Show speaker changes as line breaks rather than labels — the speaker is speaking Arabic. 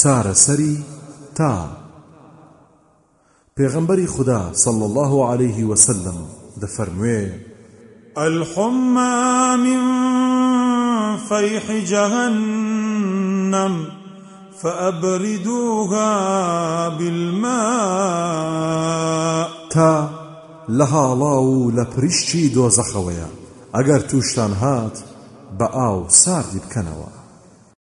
چارەسەری تا. پێغەمبەری خدا صلى الله عليه وسلم دەفەرموێ.
الحمى من فيح جهنم فأبردوها بالماء.
تا لهاڵا لپرشتي دۆزەخەوەیە ئەگەر توشتان هات بأو ساردي ساردی